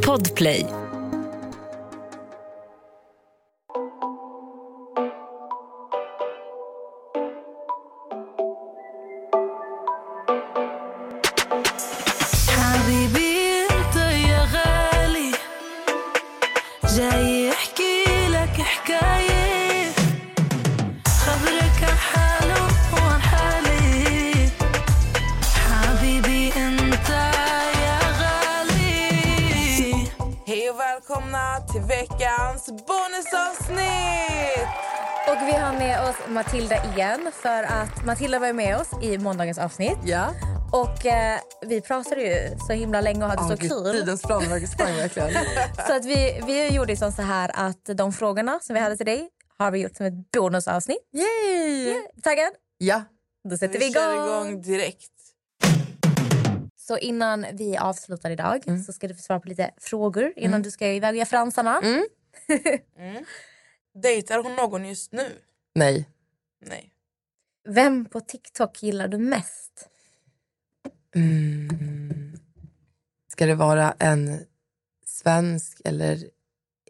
Podplay. Matilda var ju med oss i måndagens avsnitt. Ja. Och eh, vi pratade ju så himla länge och hade så kul. Tiden sprang, sprang verkligen. Så att vi, vi gjorde som så här att de frågorna som vi hade till dig har vi gjort som ett bonusavsnitt. Yay! Taggad? Ja. Då sätter vi Vi kör igång. igång direkt. Så innan vi avslutar idag så ska du få svara på lite frågor innan du ska iväg och göra fransarna. Dejtar hon någon just nu? Nej. Nej. Vem på TikTok gillar du mest? Mm. Ska det vara en svensk eller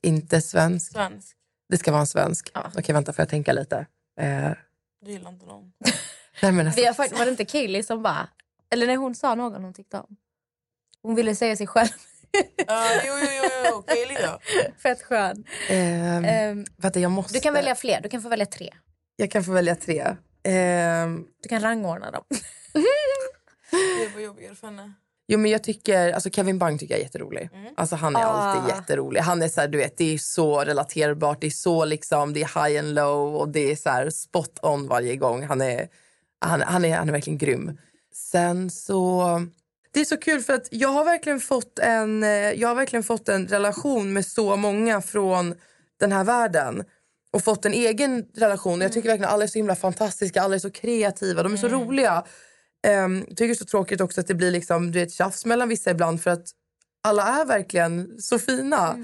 inte svensk? Svensk. Det ska vara en svensk. Ja. Okej, vänta, får jag tänka lite? Eh, Du gillar inte någon. nej, men alltså, Vi har var det inte Kaylee som bara... Eller nej, hon sa någon hon tyckte om. Hon ville säga sig själv. Ja, jo, jo, jo, jo. okej ja. Fett skön. ehm, Ehm, vänta, jag måste... du kan välja fler. Du kan få välja tre. Jag kan få välja tre. Ehm, Du kan rangordna dem. Det var jobbigare för henne. Jo, men jag tycker, alltså Kevin Bang tycker jag är jätterolig. Alltså han är alltid Ah. jätterolig. Han är så här, du vet, det är så relaterbart, det är så liksom, det är high and low och det är så här spot on varje gång. Han är, han, han är, han är verkligen grym. Sen så, det är så kul för att jag har verkligen fått en, eh, jag har verkligen fått en relation med så många från den här världen och fått en egen relation. Jag tycker verkligen alla är så himla fantastiska, alla är så kreativa, de är så roliga. Um, tycker det är så tråkigt också att det blir liksom, du vet, tjafs mellan vissa ibland för att alla är verkligen så fina.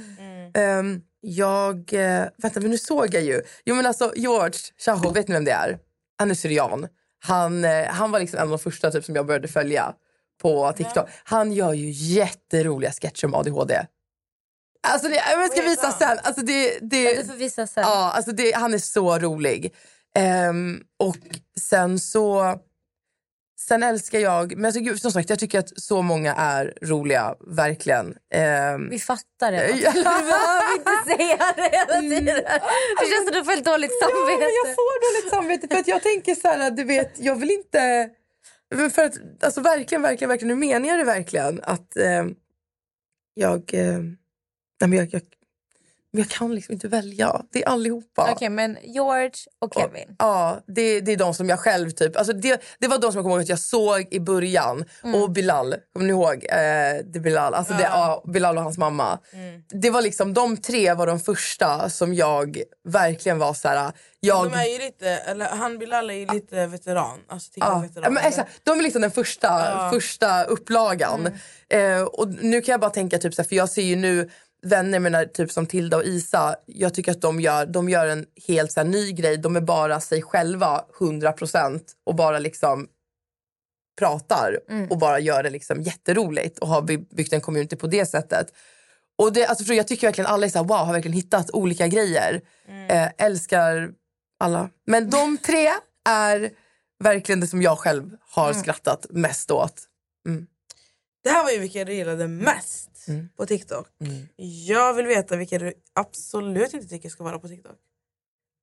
Ehm, jag... eh, vänta, men nu såg jag ju. Jo, men alltså, George Chaho, vet ni vem det är? Han är syrian. Han, eh, han var liksom en av de första typ, som jag började följa på TikTok. Han gör ju jätteroliga sketcher om ADHD. Alltså det, jag ska visa sen. Alltså det, det, Du får visa sen. Ja, alltså det, han är så rolig. Ehm, och sen så... Sen älskar jag... Men alltså, gud, som sagt, jag tycker att så många är roliga, verkligen. Ehm, Vi fattar det. Ja. Du behöver inte säga det hela tiden. Det känns som du får ett dåligt Ja, samvete. men jag får dåligt samvete för att jag tänker så här, du vet, jag vill inte... För att, alltså verkligen, verkligen, verkligen, nu menar jag det verkligen att eh, jag, eh, nej, men jag, jag, men jag kan liksom inte välja. Det är allihopa. Okej, men George och Kevin. Ja, det, det är de som jag själv typ... Alltså det, det var de som jag kommer ihåg att jag såg i början. Mm. Och Bilal, kommer ni ihåg? Eh, det Bilal. Alltså det, ja, Bilal och hans mamma. Mm. Det var liksom, de tre var de första som jag verkligen var så här... Jag, De är ju lite, eller han Bilal är ju lite veteran. Alltså TikTok-veteran. ja, men exakt. de är liksom den första, första upplagan. Mm. Eh, och nu kan jag bara tänka, typ, så här, för jag ser ju nu vänner mina, typ som Tilda och Isa. Jag tycker att de gör, de gör en helt så här, ny grej. De är bara sig själva 100% och bara liksom pratar och bara gör det liksom jätteroligt och har by- byggt en community på det sättet. Och det, alltså, för jag tycker verkligen alla är så här, wow, har verkligen hittat olika grejer. Eh, älskar alla. Men de tre är verkligen det som jag själv har skrattat mest åt. Det här var ju vilka du gillade mest Mm. på TikTok. Jag vill veta vilka du absolut inte tycker ska vara på TikTok.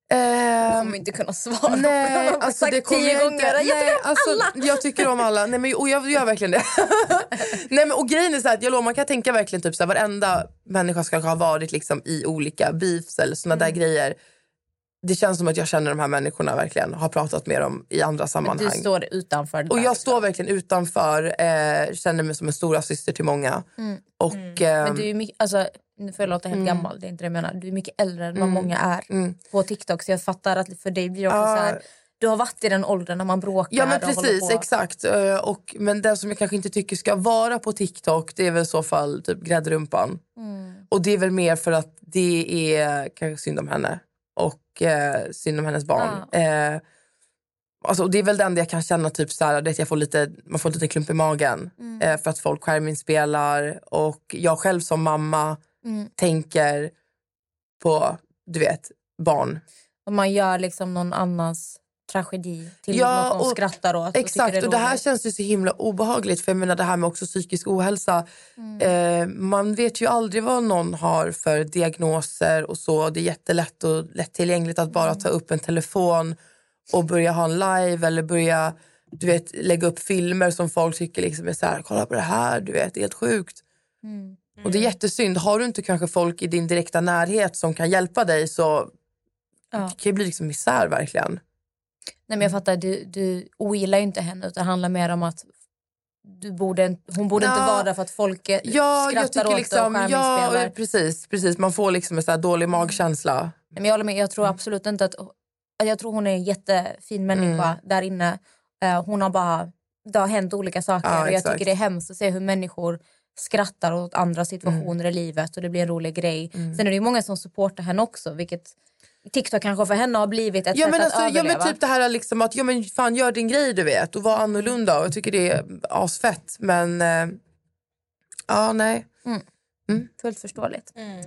Du Ehm, kommer inte kunna svara. Nej, Jag har alltså sagt det kommer tio jag. Jag tycker nej, om alltså, alla. Jag tycker om alla. Nej, men, och jag gör verkligen det. nej, men, och grejen är så här, att jag lovar, man kan tänka verkligen typ så här, varenda människa ska ha varit liksom, i olika beefs eller såna Mm. där grejer. Det känns som att jag känner de här människorna verkligen. Har pratat med dem i andra Du sammanhang. står utanför. Och jag står verkligen utanför, eh, känner mig som en stora syster till många. Och, ehm, Men du är mycket, alltså, nu får jag låta helt gammal, det är inte det jag menar. Du är mycket äldre än vad många är mm. på TikTok. Så jag fattar att för dig blir det också Ja. så här, du har varit i den åldern när man bråkar. Ja men precis, exakt. Eh, Och, men den som jag kanske inte tycker ska vara på TikTok det är väl i så fall typ gräddrumpan. Mm. Och det är väl mer för att det är kanske synd om henne och eh, synd om hennes barn. Eh, Alltså, och det är väl enda jag kan känna, typ så här, det jag får lite, man får lite klump i magen eh, för att folk skärminspelar. Och jag själv som mamma tänker på, du vet, barn. Om man gör liksom någon annans tragedi till Ja, något och- skrattar åt. och Exakt, det är och det här känns ju så himla obehagligt. För jag menar det här med också psykisk ohälsa. Mm. Eh, man vet ju aldrig vad någon har för diagnoser och så. Det är jättelätt och lättillgängligt att bara Mm. ta upp en telefon och börja ha en live eller börja du vet, lägga upp filmer som folk tycker liksom är så här, kolla på det här, du vet, det är helt sjukt. Mm. Och det är jättesynd. Har du inte kanske folk i din direkta närhet som kan hjälpa dig så Ja. det kan ju bli liksom misär verkligen. Nej, men jag fattar, du, du ogillar ju inte henne utan det handlar mer om att du borde, hon borde inte Ja. vara där för att folk eh, Ja, skrattar åt liksom, och ja, precis, precis. Man får liksom en så dålig magkänsla. Nej, Men jag håller med, jag tror absolut inte att... Jag tror hon är en jättefin människa Mm. där inne. Eh, hon har bara... Det har hänt olika saker Ja, och jag exakt. tycker det är hemskt att se hur människor skrattar åt andra situationer Mm. i livet och det blir en rolig grej. Sen är det ju många som supportar henne också vilket TikTok kanske för henne har blivit ett Ja sätt men, att alltså, ja överleva. men typ det här liksom att ja, men fan gör din grej du vet och var annorlunda. Och jag tycker det är asfett men eh, ja nej. Fullt förståeligt. Ett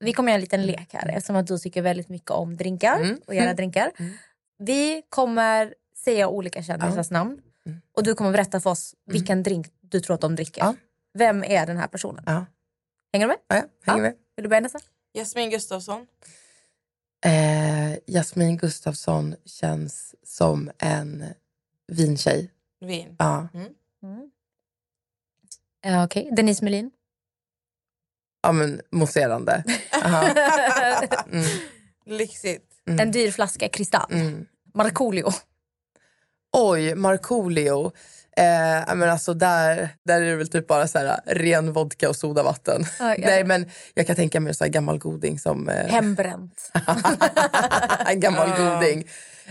Vi kommer göra en liten lek här eftersom att du tycker väldigt mycket om drinkar och göra drinkar. Vi kommer säga olika kändisars namn och du kommer berätta för oss vilken drink du tror att de dricker. Ja. Vem är den här personen? Ja. Hänger du med? Ja, ja, hänger med. Vill du börja nästa? Jasmin Gustafsson. Eh, Jasmin Gustafsson känns som en vintjej. Vin. Ja. Ja, Okej, Denise Melin. ja men mousserande. Mm, Lyxigt. En dyr flaska kristall. mm. Markoolio. Oj, Markoolio. Eh, men alltså där, där är det väl typ bara så här, ren vodka och sodavatten. Ja, ja. Nej, men jag kan tänka mig en så här gammal goding som... Eh, Hembränt. en gammal goding.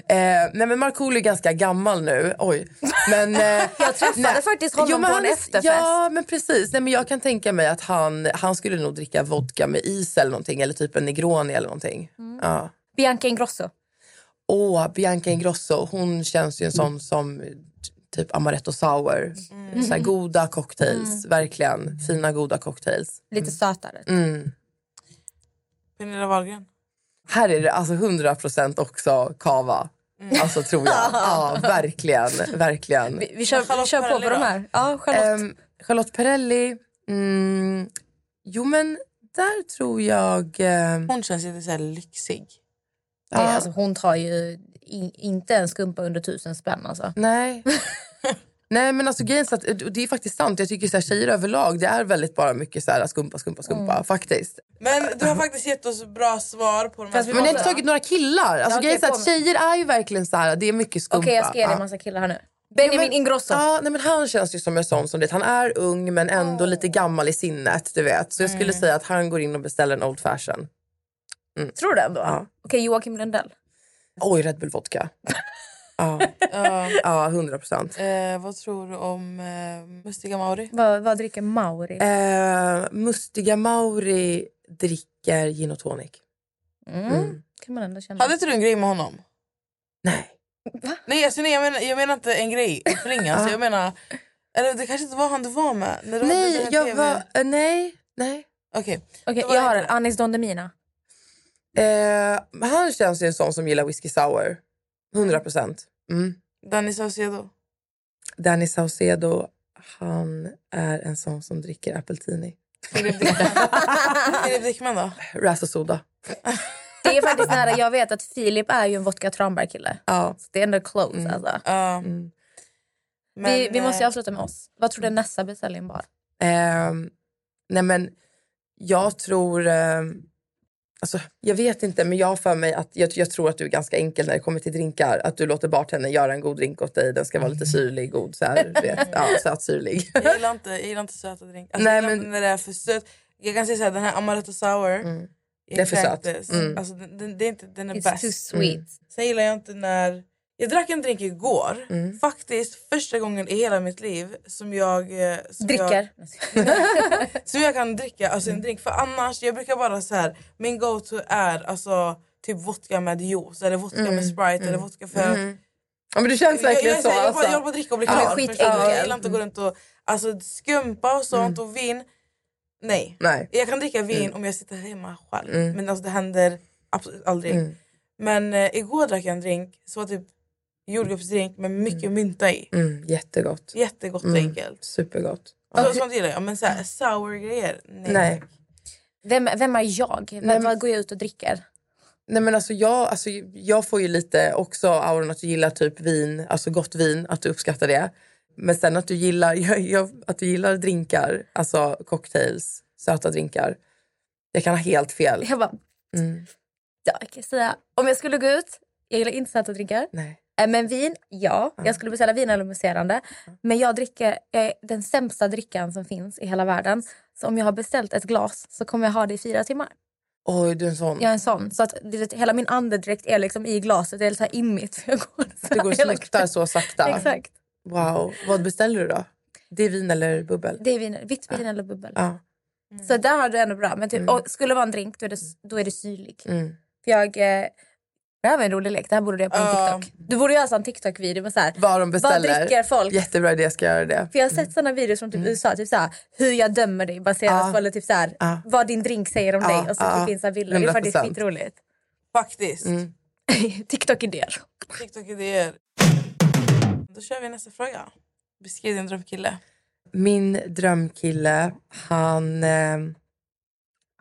Eh, nej men Markoolio är ganska gammal nu. Oj. Men, eh, Jag träffade faktiskt honom men på han en efterfest. Ja men precis. Nej, men jag kan tänka mig att han, han skulle nog dricka vodka med is eller någonting. Eller typ en Negroni eller någonting. Mm. Ja. Bianca Ingrosso. Åh, Bianca Ingrosso. Hon känns ju en sån som typ amaretto sour. Mm. Så här, goda cocktails. Verkligen. Fina goda cocktails. Lite sötare. Mm. Pernilla Wahlgren. Här är det alltså 100% också kava. Alltså tror jag. Ja, verkligen. verkligen. Vi, vi kör, vi kör på på de här. Ja, Charlotte. Ehm, Charlotte Perrelli. Mm, jo men där tror jag... ehm, Hon känns lite så här lyxig. Ja, alltså, hon tar ju in, inte en skumpa under tusen spänn. Alltså. Nej. Nej men alltså grejen att, och det är faktiskt sant. Jag tycker så här, tjejer överlag det är väldigt bara mycket så här, skumpa, skumpa, skumpa. Mm. Faktiskt. Men du har faktiskt gett oss bra svar på de här Men jag har inte tagit några killar. Alltså, Ja, grejen okej, att tjejer är ju verkligen så här, det är mycket skumpa. Okej, jag ska ge dig en massa killar här nu. Benjamin Ja, men- Ingrosso. Ja, nej, men han känns ju som en sån som det. Han är ung men ändå lite gammal i sinnet. Du vet. Så jag skulle Mm. säga att han går in och beställer en old fashion. Tror du ändå? Ja. Okej, Joakim Lundell. Oj, Red Bull vodka. ja, Ja, ja, 100 procent. eh, vad tror du om eh, Mustiga Mauri? Vad, vad dricker Mauri? Eh, mustiga Mauri dricker gin och tonic. Mm. Kan man ändå känna. Hade inte du en grej med honom? Nej. Nej, alltså, nej jag, menar, jag menar inte en grej i förlänga. alltså, jag menar, eller det kanske inte var han du var med? När du hade Nej, här jag TV. var... eh, nej, nej. Okej. Då var jag har en. Anis Don Demina. Eh, han känns ju en sån som gillar whisky sour. 100 procent. Mm. Danny Saucedo. Danny Saucedo, han är en sån som dricker appeltini. Filip Dickman. Då? Ras och soda. Det är faktiskt nära. Jag vet att Filip är ju en vodka Tranberg-kille. Ja. Så det är ändå close alltså. Ja. Mm. Men, vi, vi måste ju eh, avsluta med oss. Vad tror du är nästa beställning var? Ehm, nej men jag tror... ehm, Alltså, jag vet inte, men jag har för mig att jag, jag tror att du är ganska enkel när det kommer till drinkar. Att du låter bartendern göra en god drink åt dig. Den ska vara lite syrlig, god, så här, vet. Ja, sötsyrlig. Jag gillar inte, jag gillar inte söta drinkar. Alltså, Nej, men- när det är för sött. Jag kan säga så här, den här amaretto sour. Det är för söt. Mm. Alltså, den, den, det är inte, den är It's bäst. too sweet. Sen gillar jag inte när... Jag drack en drink igår. Mm. Faktiskt första gången i hela mitt liv som jag... eh, Som Dricker. Jag, som jag kan dricka alltså en drink. För annars, jag brukar bara så här. Min go-to är alltså typ vodka med juice eller vodka med sprite eller vodka för... Ja, men det känns Jag, jag, verkligen är så. jag, bara, jag Alltså. bara dricker och blir Ja, klar. du? Jag gillar inte att gå runt och alltså, skumpa och sånt och vin. Nej. Nej. Jag kan dricka vin om jag sitter hemma själv. Men alltså, det händer absolut aldrig. Men eh, igår drack jag en drink som var typ jordgubbsdrink med mycket mynta i. Mm, jättegott. Jättegott och enkelt. Supergott. Så, sånt gillar jag. Men så här, sour grejer, nej. Nej. Vem, vem är jag? Men- Vad går jag ut och dricker? Nej men alltså jag, alltså jag får ju lite också auran att du gillar typ vin, alltså gott vin, att du uppskattar det. Men sen att du gillar, jag, jag, att du gillar drinkar, alltså cocktails, söta drinkar. Jag kan ha helt fel. Jag bara, Mm. ja, jag kan säga, om jag skulle gå ut, jag gillar inte söta drinkar. Nej. Eh, Men vin, ja. Jag skulle beställa vin eller mousserande. Men jag dricker jag är den sämsta drickan som finns i hela världen. Så om jag har beställt ett glas så kommer jag ha det i fyra timmar. Oj, du är en sån. Jag är en sån. Så att du vet, hela min andedräkt är liksom i glaset. Det är så här immigt. För jag går så går smuttar så sakta. Exakt. Wow. Vad beställer du då? Det är vin eller bubbel? Det är vin, vitt vin eller bubbel. Ja. Så där har du ändå bra. Men typ, och skulle det vara en drink då är det, då är det syrlig. Mm. För jag... eh, Det här var en rolig lek. Det här borde du göra på en Ja. TikTok. Du borde göra en sån TikTok-video med så här. Vad de Vad beställer. dricker folk? Jättebra idé, jag ska göra det. För jag har sett såna videos från typ USA, typ såhär, hur jag dömer dig baserat Mm. Ja. på eller typ såhär, Ja. vad din drink säger om dig. Och så typ finns det bilder. Det är faktiskt 100%. skitroligt. Faktiskt. Mm. TikTok-idéer. TikTok-idéer. Då kör vi nästa fråga. Beskriv din drömkille. Min drömkille, han, eh,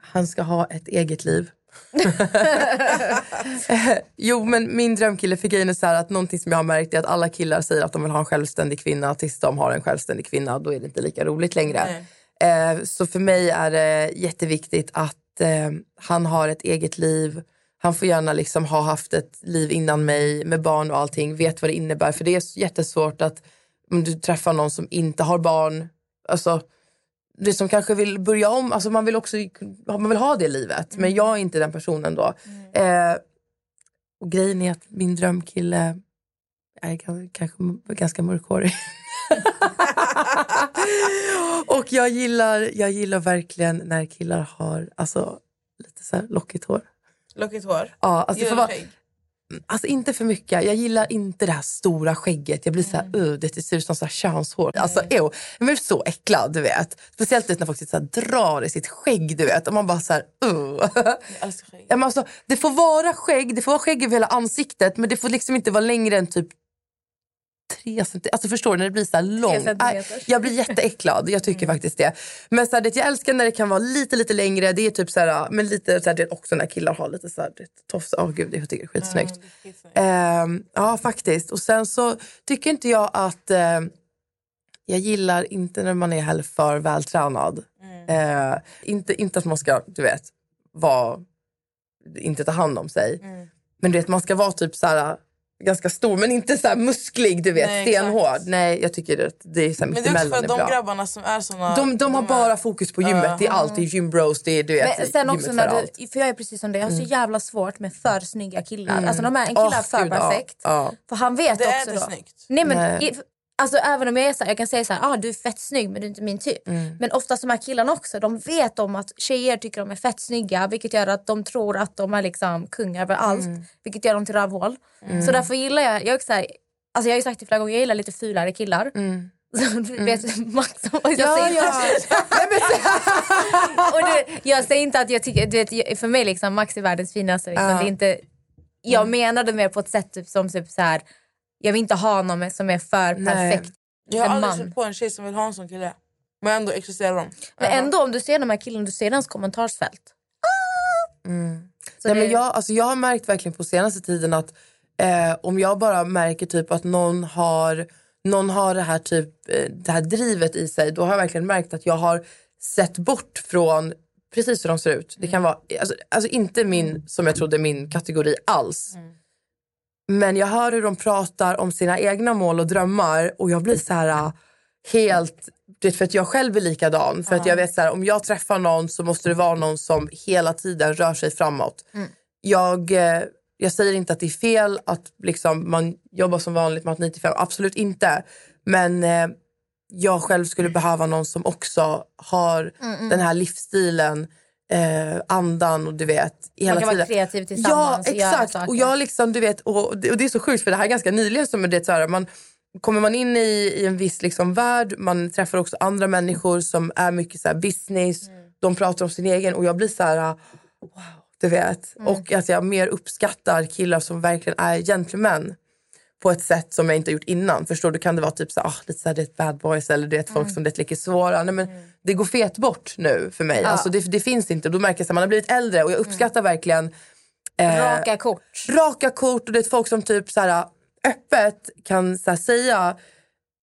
han ska ha ett eget liv. jo, men min drömkille, för grejen är så att någonting som jag har märkt är att alla killar säger att de vill ha en självständig kvinna. Tills de har en självständig kvinna, då är det inte lika roligt längre. Eh, så för mig är det jätteviktigt att eh, han har ett eget liv. Han får gärna liksom ha haft ett liv innan mig med barn och allting. Vet vad det innebär. För det är jättesvårt att om du träffar någon som inte har barn. Alltså, det som kanske vill börja om. Alltså man vill också man vill ha det livet. Men jag är inte den personen då. Eh, och grejen är att min drömkille är kanske ganska mörkhårig. och jag gillar, jag gillar verkligen när killar har alltså, lite så lockigt hår. Lockigt hår. Ja, alltså, det får vara. Alltså inte för mycket. Jag gillar inte det här stora skägget. Jag blir så här, uh, det ser ut som så här könshår. Alltså, ew. Jag blir så äcklad, du vet. Speciellt när folk så här, drar i sitt skägg, du vet. Och man bara så här, uh. Alltså, det får vara skägg, det får vara skägg över hela ansiktet men det får liksom inte vara längre än typ tre centimeter. Alltså förstår du när det blir så långt. jag blir jätteäcklad, jag tycker faktiskt det. Men så här, det, jag älskar när det kan vara lite lite längre. Det är typ så här, men lite så här, det är också när killar har lite så här, det, tofs. Åh gud, jag tycker det är skitsnyggt. Ja, skitsnyggt. Ehm, ja, faktiskt. Och sen så tycker inte jag att... ehm, jag gillar inte när man är heller för vältränad. Eh, inte, inte att man ska, du vet, vara, inte ta hand om sig. Men du vet, man ska vara typ så här ganska stor men inte så här musklig, du vet, Nej, exakt. stenhård. Nej, jag tycker att det är så här Men det är också för är att de bra. grabbarna som är såna... De, de har är- bara fokus på gymmet. Det är allt. Det är gymbros, det är du vet, Men sen också för när allt. du, för jag är precis som dig, jag har så jävla svårt med för snygga killar. Alltså de är, en kille Åh, är för gud, ja. perfekt. Ja. För han vet Det är också inte då. snyggt. Nej, men Nej. Alltså, även om jag är så här, jag kan säga så här, ah, du är fett snygg men du är inte min typ. Mm. Men oftast de här killarna också, de vet om att tjejer tycker de är fett snygga vilket gör att de tror att de är liksom kungar över allt. Mm. Vilket gör dem till rövhål. Så därför gillar jag, jag är så här, alltså jag har sagt det flera gånger, jag gillar lite fulare killar. Så, du vet Max, och jag Mm. Ja, säger ja. och du, jag säger inte att jag tycker, du vet, för mig liksom Max är världens finaste. Liksom. Ja. Det är inte, jag menade mer på ett sätt typ, som typ så här, jag vill inte ha någon som är för Nej. perfekt. Jag har aldrig sett på en tjej som vill ha en sån kille. Men ändå existerar de. Men ändå om du ser de här killarna, du ser deras kommentarsfält. Så Nej, det, men jag, alltså, jag har märkt verkligen på senaste tiden att eh, om jag bara märker typ att någon har, någon har det, här typ, eh, det här drivet i sig då har jag verkligen märkt att jag har sett bort från precis hur de ser ut. Det kan vara, alltså, alltså inte min, som jag trodde, min kategori alls. Men jag hör hur de pratar om sina egna mål och drömmar och jag blir så här äh, helt... Du vet, för att jag själv är likadan. För att jag vet så här, om jag träffar någon så måste det vara någon som hela tiden rör sig framåt. Jag, eh, jag säger inte att det är fel att liksom, man jobbar som vanligt med att 95. Absolut inte. Men eh, jag själv skulle behöva någon som också har den här livsstilen, eh, andan och du vet. Hela Man kan vara tiden. kreativ tillsammans Ja, och göra exakt. saker. Och jag liksom, du vet, och, det- och det är så sjukt för det här är ganska nyligen som det är så här, man Kommer man in i, i en viss liksom värld, man träffar också andra människor som är mycket så business, Mm. de pratar om sin egen och jag blir så här, wow, du vet. Mm. Och att jag mer uppskattar killar som verkligen är gentlemän på ett sätt som jag inte har gjort innan. Förstår du? Kan det vara typ så, ah, lite så här, det är ett bad boys eller det är ett Mm. folk som det är lite svåra. Nej, men Det går fet bort nu för mig. Alltså, det, det finns inte. Då märker jag att man har blivit äldre och jag uppskattar verkligen eh, Raka kort. raka kort och det är folk som typ så här, öppet kan så här, säga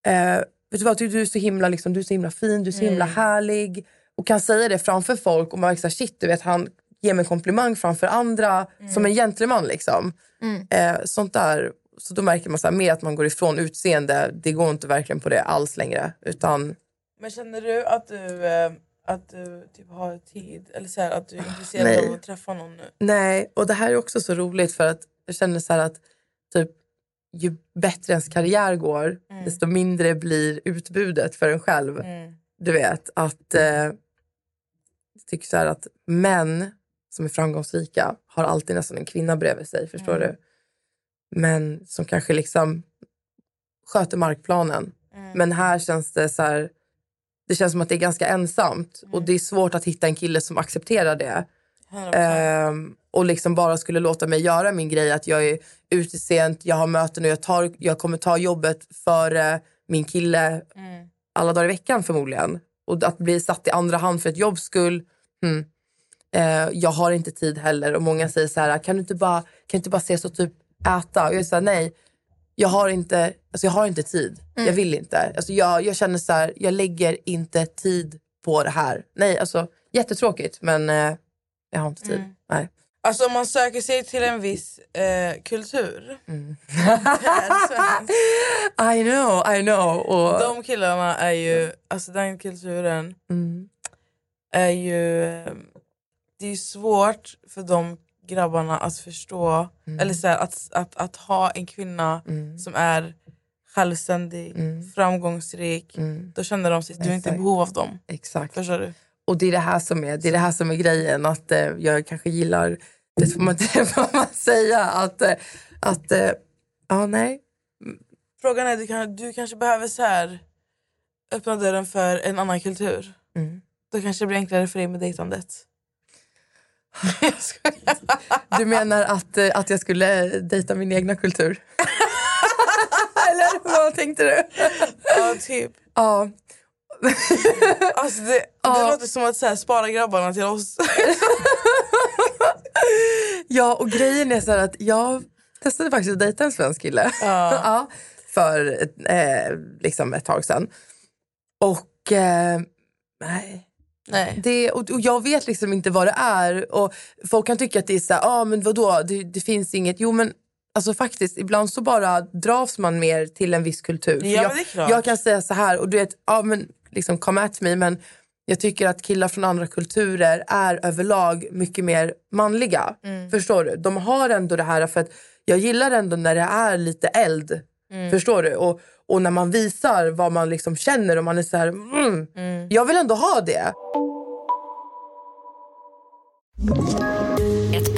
eh, vet du vad, du, du, är så himla, liksom, du är så himla fin, du är så himla härlig och kan säga det framför folk och man märker så här, shit, du vet, han ger mig en komplimang framför andra som en gentleman. Liksom. Eh, sånt där. Så då märker man så här, mer att man går ifrån utseende. Det går inte verkligen på det alls längre. Utan Men känner du att du, eh, att du typ har tid? Eller så här, att du är intresserad Nej. av att träffa någon nu? Nej, och det här är också så roligt för att jag känner så att typ, ju bättre ens karriär går desto mindre blir utbudet för en själv. Du vet att eh, jag tycker så att män som är framgångsrika har alltid nästan en kvinna bredvid sig. Förstår du? Men som kanske liksom sköter markplanen. Men här känns det så här det känns som att det är ganska ensamt och det är svårt att hitta en kille som accepterar det. 100%. Ehm, och liksom bara skulle låta mig göra min grej. Att jag är ute sent, jag har möten och jag, tar, jag kommer ta jobbet före min kille alla dagar i veckan förmodligen. Och att bli satt i andra hand för ett jobbs skull. Hmm. Eh, jag har inte tid heller. Och många säger så här, kan du inte bara, kan du inte bara ses och typ äta? Och jag säger nej. Jag har inte, alltså jag har inte tid. Jag vill inte. Alltså jag, jag känner så här, jag lägger inte tid på det här. Nej, alltså jättetråkigt men eh, jag har inte tid. Nej. Alltså om man söker sig till en viss eh, kultur. Mm. I know, I know. Och, de killarna är ju, alltså den kulturen mm, är ju... eh, Det är ju svårt för de grabbarna att förstå, Mm. eller så här, att, att, att ha en kvinna som är självständig, framgångsrik. Då känner de sig, du är inte i Mm. Behov av dem. exakt. Förstår du? Och det är det här som är, det är, det här som är grejen. Att eh, jag kanske gillar, det får man, det får man säga, att, eh, att eh, ja nej. Frågan är, du, kan, du kanske behöver så här öppna dörren för en annan kultur. Mm. Då kanske det blir enklare för dig med dejtandet. Du menar att, eh, att jag skulle dejta min egna kultur? Eller vad tänkte du? Ja, typ. Ja. Alltså det, det Ja. låter som att så här, spara grabbarna till oss. ja, och grejen är så här att jag testade faktiskt att dejta en svensk kille. Ja. för ett, eh, liksom ett tag sedan. Och eh, nej. Nej. Det, och, och jag vet liksom inte vad det är. Och folk kan tycka att det är så här, ah, men vadå, det, det finns inget. Jo men alltså faktiskt, ibland så bara dras man mer till en viss kultur. Ja, jag, jag kan säga så här, och du vet, ja men liksom come at me, men jag tycker att killar från andra kulturer är överlag mycket mer manliga. Mm. Förstår du? De har ändå det här, för att jag gillar ändå när det är lite eld. Mm. Förstår du? Och, och när man visar vad man liksom känner och man är så här, mm, jag vill ändå ha det.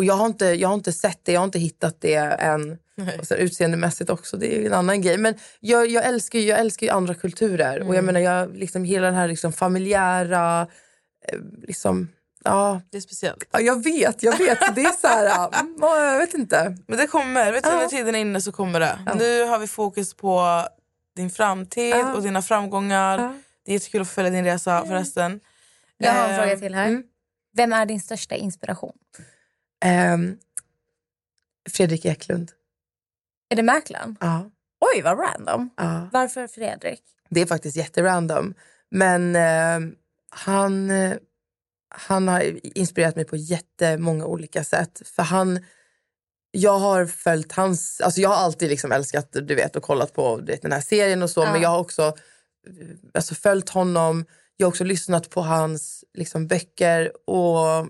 Och jag har, inte, jag har inte sett det, jag har inte hittat det än. Och sen utseendemässigt också, det är en annan grej. Men jag, jag, älskar, jag älskar ju andra kulturer. Och jag menar, jag liksom, hela den här liksom familjära... eh, Liksom, Ja, Det är speciellt. ja, jag vet, jag vet. Det är så här, mm, ja, jag vet inte. Men det kommer. Vet du, Ja. När tiden är inne så kommer det. Nu har vi fokus på din framtid Ja. och dina framgångar. Ja. Det är jättekul att följa din resa förresten. Jag har en fråga till här. mm. Vem är din största inspiration? Ehm, Fredrik Eklund. Är det mäklaren? Ja, Oj, vad random. ja. Varför Fredrik? Det är faktiskt jätterandom. Men eh, han, han har inspirerat mig på jättemånga olika sätt. För han, jag har följt hans... Alltså jag har alltid liksom älskat du vet, och kollat på vet, den här serien och så. Ja. Men jag har också alltså, följt honom. Jag har också lyssnat på hans liksom, böcker och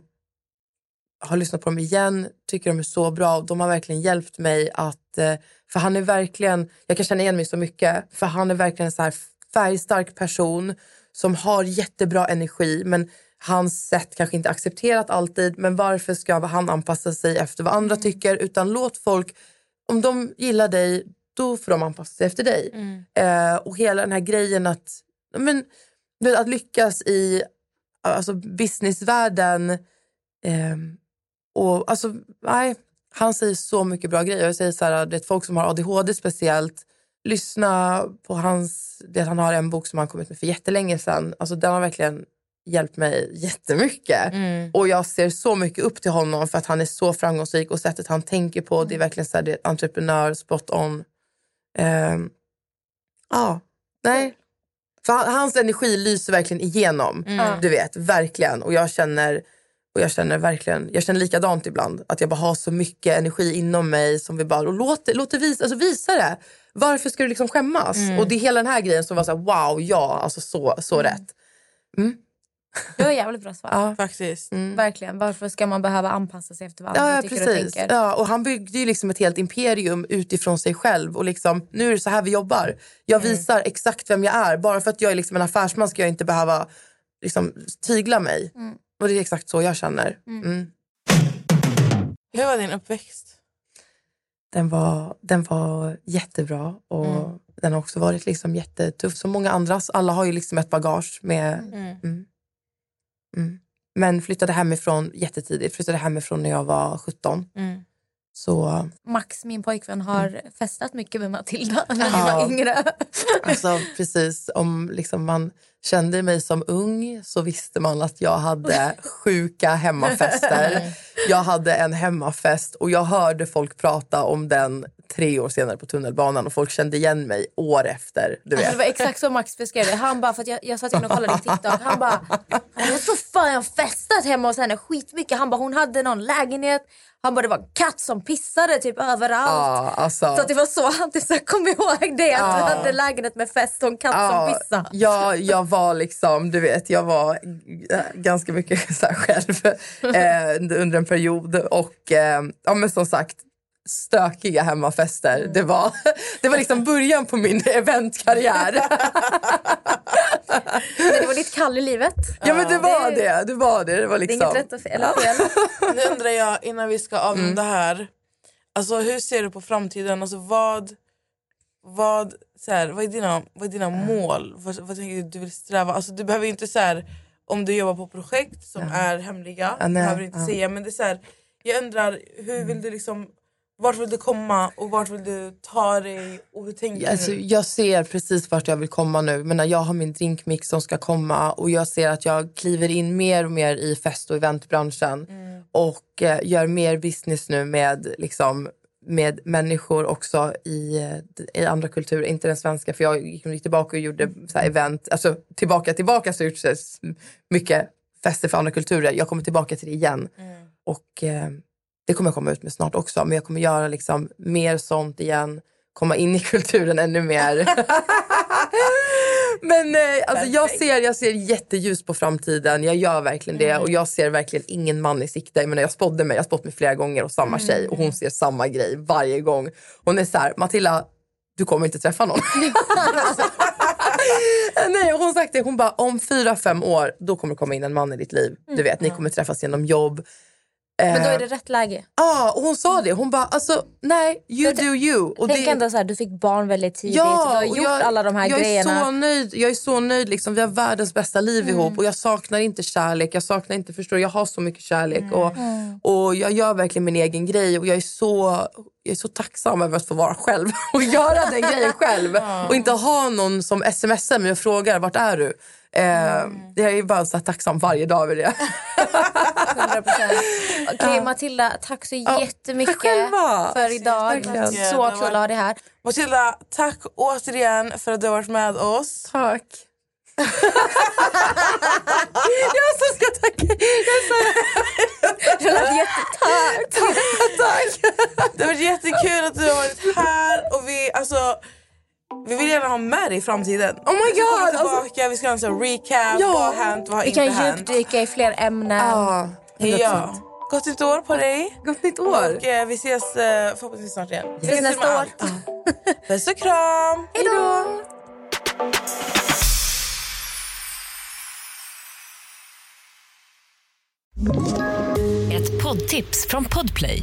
har lyssnat på dem igen. Tycker de är så bra. De har verkligen hjälpt mig att... eh, För han är verkligen... Jag kan känna igen mig så mycket. För han är verkligen en så här färgstark person som har jättebra energi. Men hans sätt kanske inte accepterat alltid. Men varför ska han anpassa sig efter vad andra tycker? Utan låt folk... Om de gillar dig, då får de anpassa sig efter dig. Eh, och hela den här grejen att... Men, att lyckas i alltså, businessvärlden... ehm, och alltså, nej, han säger så mycket bra grejer. Jag säger så här, det är folk som har ADHD speciellt. Lyssna på hans... Det, han har en bok som han kom ut med för jättelänge sedan. Alltså, den har verkligen hjälpt mig jättemycket. Och jag ser så mycket upp till honom för att han är så framgångsrik och sättet han tänker på. Det är verkligen så här, det är entreprenör, spot on. Ehm, Ja, nej. För han- hans energi lyser verkligen igenom. Du vet, verkligen. Och jag känner... Och jag känner verkligen, jag känner likadant ibland. Att jag bara har så mycket energi inom mig som vi bara, och låt, det- låt det visa, alltså visa det. Varför ska du liksom skämmas? Och det är hela den här grejen som var så här, wow, ja, alltså så, så rätt. Du har jävligt bra svar. Ja. Faktiskt. Verkligen. Varför ska man behöva anpassa sig efter vad andra Ja, tycker och precis. tänker? Ja, och han byggde ju liksom ett helt imperium utifrån sig själv. Och liksom, nu är det så här vi jobbar. Jag Mm. visar exakt vem jag är. Bara för att jag är liksom en affärsman ska jag inte behöva liksom, tygla mig. Mm. Och det är exakt så jag känner. Mm. Hur var din uppväxt? Den, var, den var jättebra. Och Mm. Den har också varit liksom jättetuff som många andras. Alla har ju liksom ett bagage med... Mm. Mm. Mm. Men flyttade hemifrån jättetidigt. Flyttade hemifrån när jag var 17. Mm. Så Max, min pojkvän, har festat mycket med Matilda när vi Ja. var yngre. Alltså precis, om liksom man kände mig som ung så visste man att jag hade sjuka hemmafester. Jag hade en hemmafest och jag hörde folk prata om den tre år senare på tunnelbanan och folk kände igen mig år efter. Du Alltså, vet. det var exakt så Max beskrev det. Han bara, för jag, jag satt in och kollade din TikTok. Han bara, jag tror fan jag festat hemma hos henne skitmycket. Han bara, hon hade någon lägenhet. Han bara, det var en katt som pissade typ överallt. Ja, alltså, Så att det var så han typ kom ihåg det. Att du hade lägenhet med fest och en katt som pissade. ja, jag var liksom, du vet, jag var ganska mycket så här själv eh, under en period. Och eh, ja, men som sagt, stökiga hemmafester. Det, var, det var liksom början på min eventkarriär. Men det var ditt kall i livet. ja men det var Det- det. Det var det. Det var Det är liksom... inget rätt och fel. Eller fel. Nu undrar jag innan vi ska avrunda här. Alltså, hur ser du på framtiden? Alltså, vad, vad, så här, vad, är dina, vad är dina mål? Vad, vad tänker du du vill sträva? Alltså, du behöver inte så här, om du jobbar på projekt som är hemliga. Ja, nej, behöver inte ja. säga. Men det är så här, jag undrar, hur vill du liksom, vart vill du komma och vart vill du ta dig? Och hur tänker Alltså, du? jag ser precis vart jag vill komma nu. Men när jag har min drinkmix som ska komma och jag ser att jag kliver in mer och mer i fest och eventbranschen och eh, gör mer business nu med, liksom, med människor också i, i andra kulturer, inte den svenska. För jag gick tillbaka och gjorde så event, alltså tillbaka, tillbaka så har jag gjort så här s- mycket fester för andra kulturer. Jag kommer tillbaka till det igen. Och eh, det kommer jag komma ut med snart också. Men jag kommer göra liksom mer sånt igen. Komma in i kulturen ännu mer. Men eh, alltså, jag, ser, jag ser jätteljus på framtiden. Jag gör verkligen det. Och jag ser verkligen ingen man i sikte. Jag, menar, jag spådde mig. Jag spått mig flera gånger och samma tjej. Och hon ser samma grej varje gång. Hon är så här, Matilda, du kommer inte träffa någon. Nej, hon sagt det. Hon bara, om fyra, fem år, då kommer det komma in en man i ditt liv. Du vet, ni kommer träffas genom jobb. Men då Eh, är det rätt läge. Ja, och hon sa det. Hon bara, alltså nej, you do you. Och Tänk det, ändå så här, du fick barn väldigt tidigt. du har gjort alla de här jag grejerna. Är så nöjd, jag är så nöjd. Liksom. Vi har världens bästa liv Mm. ihop. Och Jag saknar inte kärlek. Jag saknar inte, förstår jag har så mycket kärlek. Mm. Och, och Jag gör verkligen min egen grej. Och Jag är så, jag är så tacksam över att få vara själv och göra den grejen själv. Och inte ha någon som smsar mig och frågar vart är du. Eh, Mm. Jag är bara så tacksam varje dag över det. 100%. Okej Matilda, tack så jättemycket tack själva. för idag. Verkligen. Så kul att ha dig här. Matilda, tack återigen för att du har varit med oss. Tack. jag som ska tacka. Jag sa, Det lät jättetack. tack. Det har varit jättekul att du har varit här. Och vi, alltså, vi vill gärna ha med dig i framtiden. Oh my Vi ska komma God, alltså- tillbaka, vi ska ha en sån recap. Ja. Vad har hänt, vad har Vi inte kan hänt. djupdyka i fler ämnen. Ja, Ja. Gott nytt år på dig. Gott nytt år. Och eh, vi ses eh, förhoppningsvis snart igen. Ses Lycka till nästa år. Puss och kram. Hej då! Ett poddtips från Podplay.